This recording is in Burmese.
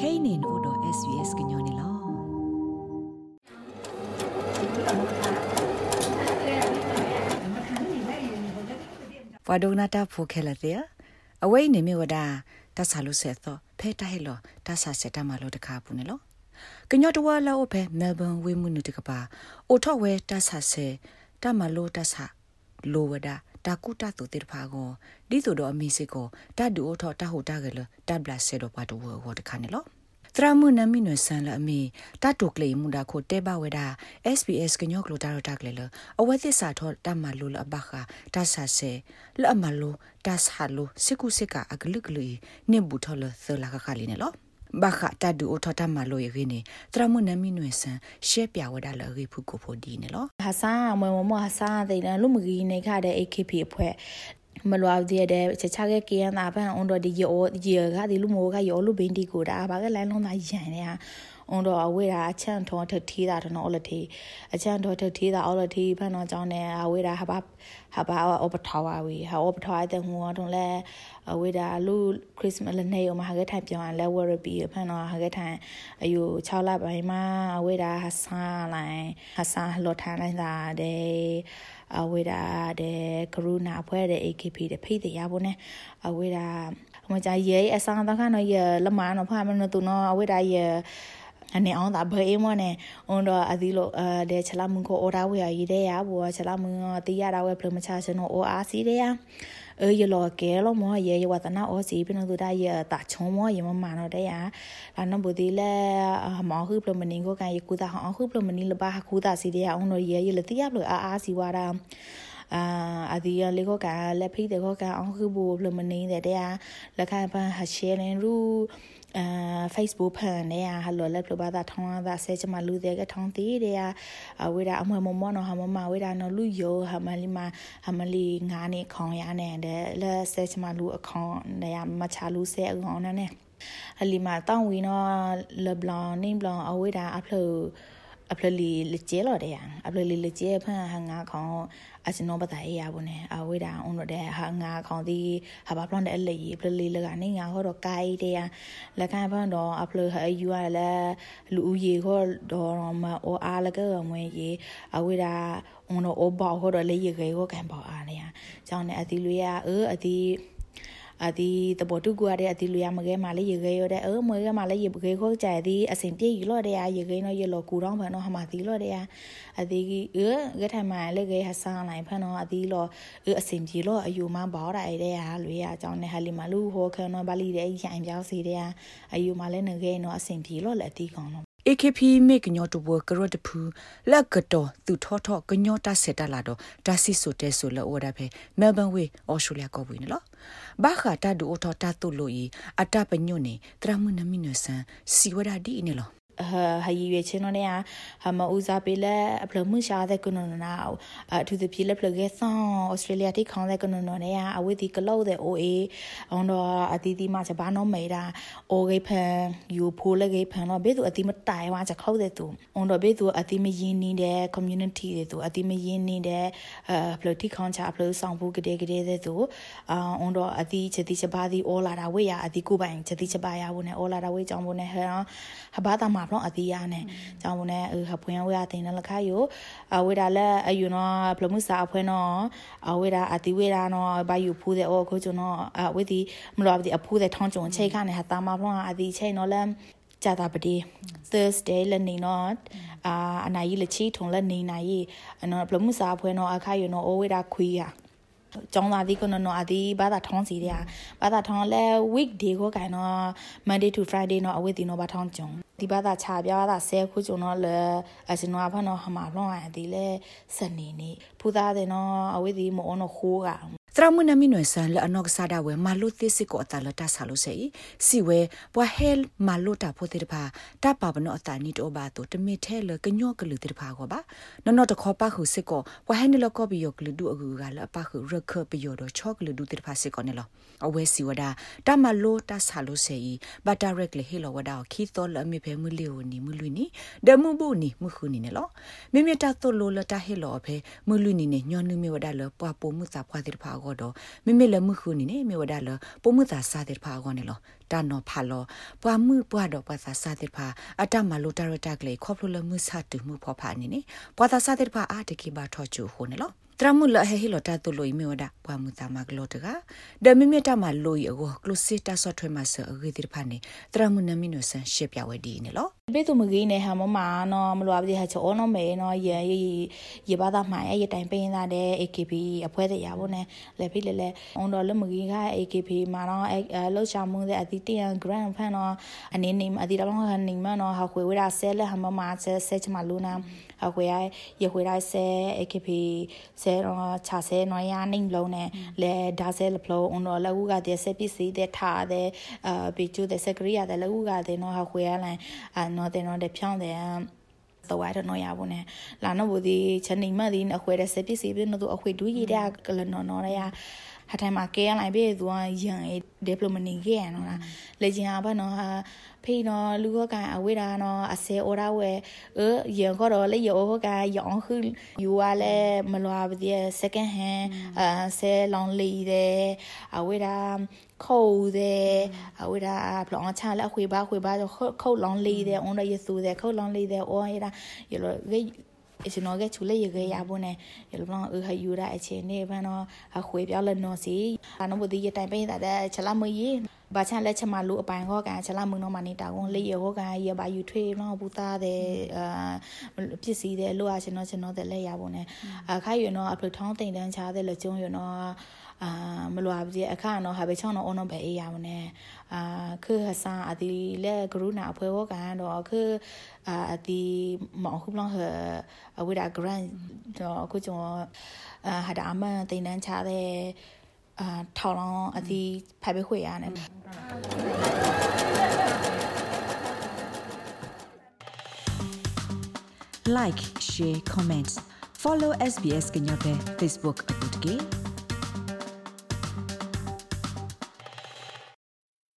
kainin odo svs gnyone lo ဝါဒိုနာတာဖိုခဲလတဲ့အဝိနေမီဝဒါတဆာလို့ဆက်တော့ဖဲတိုင်လောတဆာဆက်တမလို့တခါပူနေလောကညောတဝါလောဖဲမဲလ်ဘန်ဝေမှုနုတကပါအိုထော့ဝဲတဆာဆဲတမလို့တဆာလိုဝဒါ တာကုတတုတိဖာကိုဒီဆိုတော့အမီစစ်ကိုတတ်ဒူအိုထော့တဟိုတကလတတ်ဘလဆဲတော့ပါတော့ဝတခါနေလောတရမှုနမီနွဆန်လအမီတတုကလေမူဒါခိုတဲဘဝဲဒါ SBS ကညောကလိုတာရတာကလေလအဝဲသစ္စာထောတမလူလအဘခတဆာဆေလအမလူတဆဟာလူစကုစကအကလုကလူနေဘူးထောလသလာခခလီနေလော ဘာခတာဒူအထတမလိုရင်းနေတရမှုနမီနွေဆန်ရှေပြဝဒါလရိဖုကိုဖိုဒီနေလောဟာဆာမွေမမဟာဆာတဲ့လူမကြီးနေခတဲ့ AKP အဖွဲ့မလွားတဲ့တဲ့ချချခဲ့ကီယန်တာဖန်အွန်တော်ဒီယောဒီယောကဒီလူမိုကယောလူဘင်းဒီကိုတာဘာကလိုင်းလုံးသားရန်နေတာ အွန်တော်အဝေးတာအချန်ထောထထီးတာတော့အော်လတီအချန်ထောထထီးတာအော်လတီဖန်တော့ကြောင်းနေအဝေးတာဟာဘာဟာဘာအော်ပထောဝါဝီဟာအော်ပထောတဲ့ဟိုတော့လဲအဝေးတာလူခရစ်စမတ်လည်းနေရောမှာဟာကထိုင်ပြောင်းလဲဝရပီဖန်တော့ဟာကထိုင်အယူ6လပိုင်းမှာအဝေးတာဟာဆာလိုင်းဟာဆာလော်ထိုင်လိုက်တာတဲ့အဝေးတာတဲ့ကရုဏာဖွဲ့တဲ့ AKP တဲ့ဖိတဲ့ရဖို့ ਨੇ အဝေးတာမကြရဲအဆောင်တော့ခါနော်ရလမနော်ဖာမနော်သူနော်အဝေးတာရ အနေအောင်တာဘေးမနဲ့အွန်တော့အဒီလိုအဲတဲ့ချလာမွန်ကိုအော်ဒါဝေရရတဲ့ရဘောချလာမွန်တီးရတာဝဲပလမချစနော်အိုအားစီတဲ့ရအဲရလောကဲလောမောရေရဝတနာအောစီပြနသူဒါရတာချုံမောရမမနော်တဲ့ရလာနဘူဒီလဲမောဟုပလမနင်းကိုကန်ရကူတာဟောဟုပလမနင်းလပါ ခူတာစီတဲ့ရအောင်တော့ရေရလတိရပလအားအားစီဝါတာအာအဒီလေကိုကလက်ဖိတဲ့ကိုကအောင်ခုဘူပလမနင်းတဲ့တဲ့လက်ခံပန်ဟရှဲလင်ရူအာ Facebook ဖန်နေရဟလိုလက်ပဘာသာထောင်းသာဆဲချမလူတဲ့ကထောင်းတီးတဲ့အဝေးတာအမွေမမောနော်ဟာမမဝေးတာနော်လူယောဟာမလီမဟာမလီငါးနေခေါင်ရနေတဲ့လက်ဆဲချမလူအခေါင်နေရမချလူဆဲအကောင်နဲ့အလီမာတောင်းဝီနော်လဘလောင်နင်းဘလောင်အဝေးတာအဖလို့ အဖလလီလကျဲလော်တဲ့ရအဖလလီလကျဲဖန်ဟာငါခေါင်အစနောပတာအေးရဘူးနဲ့အဝေးတာအုံတော့တဲ့ဟာငါခေါင်ဒီဟာဘာပလွန်တဲ့အလေကြီးဖလလီလကနေငါဟောတော့ကိုင်းတဲ့ရလက်ခံဖန်တော့အဖလဟာယူရလဲလူဦးရေခေါ်တော့မအော်အားလကငွေကြီးအဝေးတာအုံတော့အောဘောဟောတော့လေရေခေကိုကန်ပေါ်အားနေရကြောင်းနဲ့အတီလူရအအတီ အဒီတပေါ်တူကွာတဲ့အဒီလူရမကဲမလေးရေခဲရတဲ့အမွေကမလေးရေခဲခေါ်ကြတဲ့အစင်ပြေးလော့တဲ့ရေခဲနော်ရေလော်ကူတော့ဖန်တော့ဟမသီလော့တဲ့အဒီကအဲကထမလေခဲဟဆန်းလိုက်ဖန်တော့အဒီလော်အစင်ပြေလို့အယူမဘောတာတဲ့ဟာလူရအကြောင်းနဲ့ဟာလီမလူဟောခနော်ဘာလီတဲ့ရိုင်ပြောင်းစီတဲ့အယူမလဲနေခဲနော်အစင်ပြေလို့လက်တီကောင်နော် AKP မေကညောတဘကရတဖူလက်ကတော်သူထောထောကညောတဆက်တလာတော့တဆီဆိုတဲဆိုလောဒါဖေမဲလ်ဘန်ဝေးအော်စတြေးလျကောဝင်နော်ဘာခတာဒူအော်တာတူလို့ဤအတပညွနေတရမနမီနဆန်စီဝဒဒီနေလော ဟာရည်ရွယ်ချင်းတော့နေဟာမဦးစားပေးလက်အပလမှုရှာတဲ့ကုနနာအထူးသဖြင့်လက်ပလကဲဆောင်ဩစတြေးလျတိခေါင်းတဲ့ကုနနာနေအဝိဒီကလောက်တဲ့ OA အောင်တော့အတီးတီမှချက်ဘာနော်မေတာအိုဂိဖန်ယူဖိုးလက်ဂိဖန်တော့ဘေးသူအတီးမတိုင်ဝါချက်ခောက်တဲ့သူအောင်တော့ဘေးသူအတီးမရင်းနေတဲ့ community တွေသူအတီးမရင်းနေတဲ့အပလတိခေါင်းချအပလဆောင်ဖို့ကတဲ့ကတဲ့တဲ့သူအောင်တော့အတီးချက်တိချက်ဘာဒီအော်လာတာဝေးရအတီးကိုပိုင်ချက်တိချက်ပါရဖို့နဲ့အော်လာတာဝေးကြောင်းဖို့နဲ့ဟဲဟဘာတာမှာပလောအတီးရနဲ့ကြောင်းမနဲ့အဖွင့်ဝေးအတင်လခါယိုအဝေးတာလက်အယူနော်ပလမှုစာအဖွင့်နော်အဝေးတာအတီးဝေးတာနော်ဘာယူဖူးတဲ့အော်ခိုးချုံနော်အဝေးဒီမလို့အတီးအဖူးတဲ့ထောင်းချုံချိန်ခနဲ့ဟာတာမပလောအတီးချိန်နော်လက်ကြတာပတိ Thursday လက်နေနော်အာအနာကြီးလက်ချီထုံလက်နေနိုင်ရေနော်ပလမှုစာအဖွင့်နော်အခါယူနော်အိုဝေးတာခွေးရကျောင်းသားဒီကနော်အဒီဘာသာထောင်းစီတဲ့ဘာသာထောင်းလဲ weekday ကိုကန်နော် Monday to Friday နော်အဝိဒီနော်ဘာထောင်းကြုံ ဒီဘာသာချပြဘာသာဆဲခုကြုံနော်လဲအစနော်ဘာနော်ဟမှာလောအဒီလဲစနေနေဖူသားတဲ့နော်အဝိဒီမောနော်ခိုးက တရမနမီနွေဆန်လအနော့ဆာဒဝဲမာလုသစ်စစ်ကိုအတလတဆာလို့စေစီဝဲပွားဟဲလ်မာလုတာဖိုတေတဖာတပါဘနောအတနီတောဘာတိုတမီထဲလကညော့ကလူတေတဖာကိုပါနော်နော်တခေါ်ပါခုစစ်ကိုပွားဟဲနလကောဘီယောကလူဒူအကူကလပါခုရခပီယောတော့ချော့ကလူဒူတေတဖာစစ်ကိုနေလောအဝဲစီဝဒါတမလုတဆာလို့စေဘတာရက်လေဟေလောဝဒါခီတော်လအမေဖဲမလီယိုနီမလူနီဒမှုဘူးနီမခုနီနေလောမိမြတာတော်လိုလတာဟေလောဖဲမလူနီနေညောနုမြဝဒါလပွားပိုမှုစာဖွာတေတဖာကိုတော့မိမိလမှုခုနေနေမြေဝဒါလပုံမှုသာစာတဲ့ဖာကောနေလောတာနော်ဖာလောပွားမှုပွားတော့ပွားသာစာတဲ့ဖာအတမလိုတာရတာကလေးခေါပလိုလမှုစာတူမှုဖော်ဖာနေနေပွားသာစာတဲ့ဖာအာတကိဘာထောချူဟိုနေလောတရမှုလဟဟီလတာတူလိုီမြေဝဒါပွားမှုသာမကလောတကဒမီမီတာမလိုီအကိုကလုစီတာဆော့ထွဲမှာဆအဂီတိဖာနေတရမှုနမီနိုဆန်ရှေပြဝဲဒီနေလော ဘေသူမကြီးနေဟာမမနော်မလိုအပ်တဲ့ဟာချောနော်မေနော်ရရရပါတာမှအဲ့ရတိုင်ပင်းသားတဲ့ AKP အဖွဲ့တဲ့ရဖို့နဲ့လေဖိလေလေအွန်တော်လမကြီးက AKP မှာနော်အဲ့လှုပ်ရှားမှုတဲ့အတီတန် grand ဖန်နော်အနေနေအတီတော်ကနေမနော်ဟာခွေဝရဆဲလက်ဟာမမဆဲဆဲချမလူနာဟာခွေရရခွေရဆဲ AKP ဆဲတော့ခြာဆဲနော်ရနိုင်လုံးနဲ့လေဒါဆဲလဖလုံးအွန်တော်လက်ဦးကတဲ့ဆဲပစ္စည်းတဲ့ထားတဲ့အာပီကျူတဲ့စကရိယာတဲ့လက်ဦးကတဲ့နော်ဟာခွေရလိုင်းနော်တဲ့နော်တဲ့ဖြောင်းတဲ့တော့ရတော့ရပါနဲ့လာနော်ဘူးဒီချနေမဒီအခွေတဲ့စပစ္စည်းပြနော်သူအခွေဒူးရတဲ့ကလနော်နော်ရ ဟာတိုင်းမှာကဲရလိုက်ပြီသူကရန်ရဲ့ development နေခဲ့ရနော်လားလေဂျင်ဟာဘာနော်ဟာဖေးနော်လူကကန်အဝေးတာနော်အစဲ order ဝဲရန်ကတော့လေရောကရောင်းခုယူရလဲမလွာပါသေး second hand အစဲ long လေးတဲ့အဝေးတာခုတ်တဲ့အဝေးတာဘလောင်းချလက်ခွေပါခွေပါခုတ် long လေးတဲ့ on ရဆူတဲ့ခုတ် long လေးတဲ့ on ရတာရလို့ အရှင်တော်ကချူလေးရခဲ့ရဖို့နဲ့ရလို့ဘအဟယူရအချင်းနေဘန်တော့အခွေပြောင်းလက်နော်စီအနဘဒီရတိုင်ပိတာတဲ့ချလာမကြီး ဘာချန်လက်ချမလူအပိုင်ဟောကန်ချလာမနော်မနေတာကွန်လေးရဟောကန်ရပါယူထွေးနော်ဘူသားတဲ့အာပစ္စည်းတဲ့လို့အရှင်တော်ရှင်တော်တဲ့လက်ရဖို့နဲ့အခါယူနော်အဖထောင်းတိန်တန်းချားတဲ့လက်ကျုံယူနော်အာမလွာပြအခါနော်ဟာပဲချောင်းနော်အုံနော်ပဲအေးရမနဲ့အာគឺဟဆာအဒီလေဂရုနာဖွဲဟောကန်တော့คือအာအဒီမောင်ခုပလောဟအဝိဒါဂရန်တော့အခုကျွန်တော်အာဟာဒါအမန်တိန်တန်းချတဲ့ အာထောင်လောင်းအဒီဖဲပဲခွေရနဲ့ like share comments follow SBS ကညပဲ Facebook အပုတ်ကေ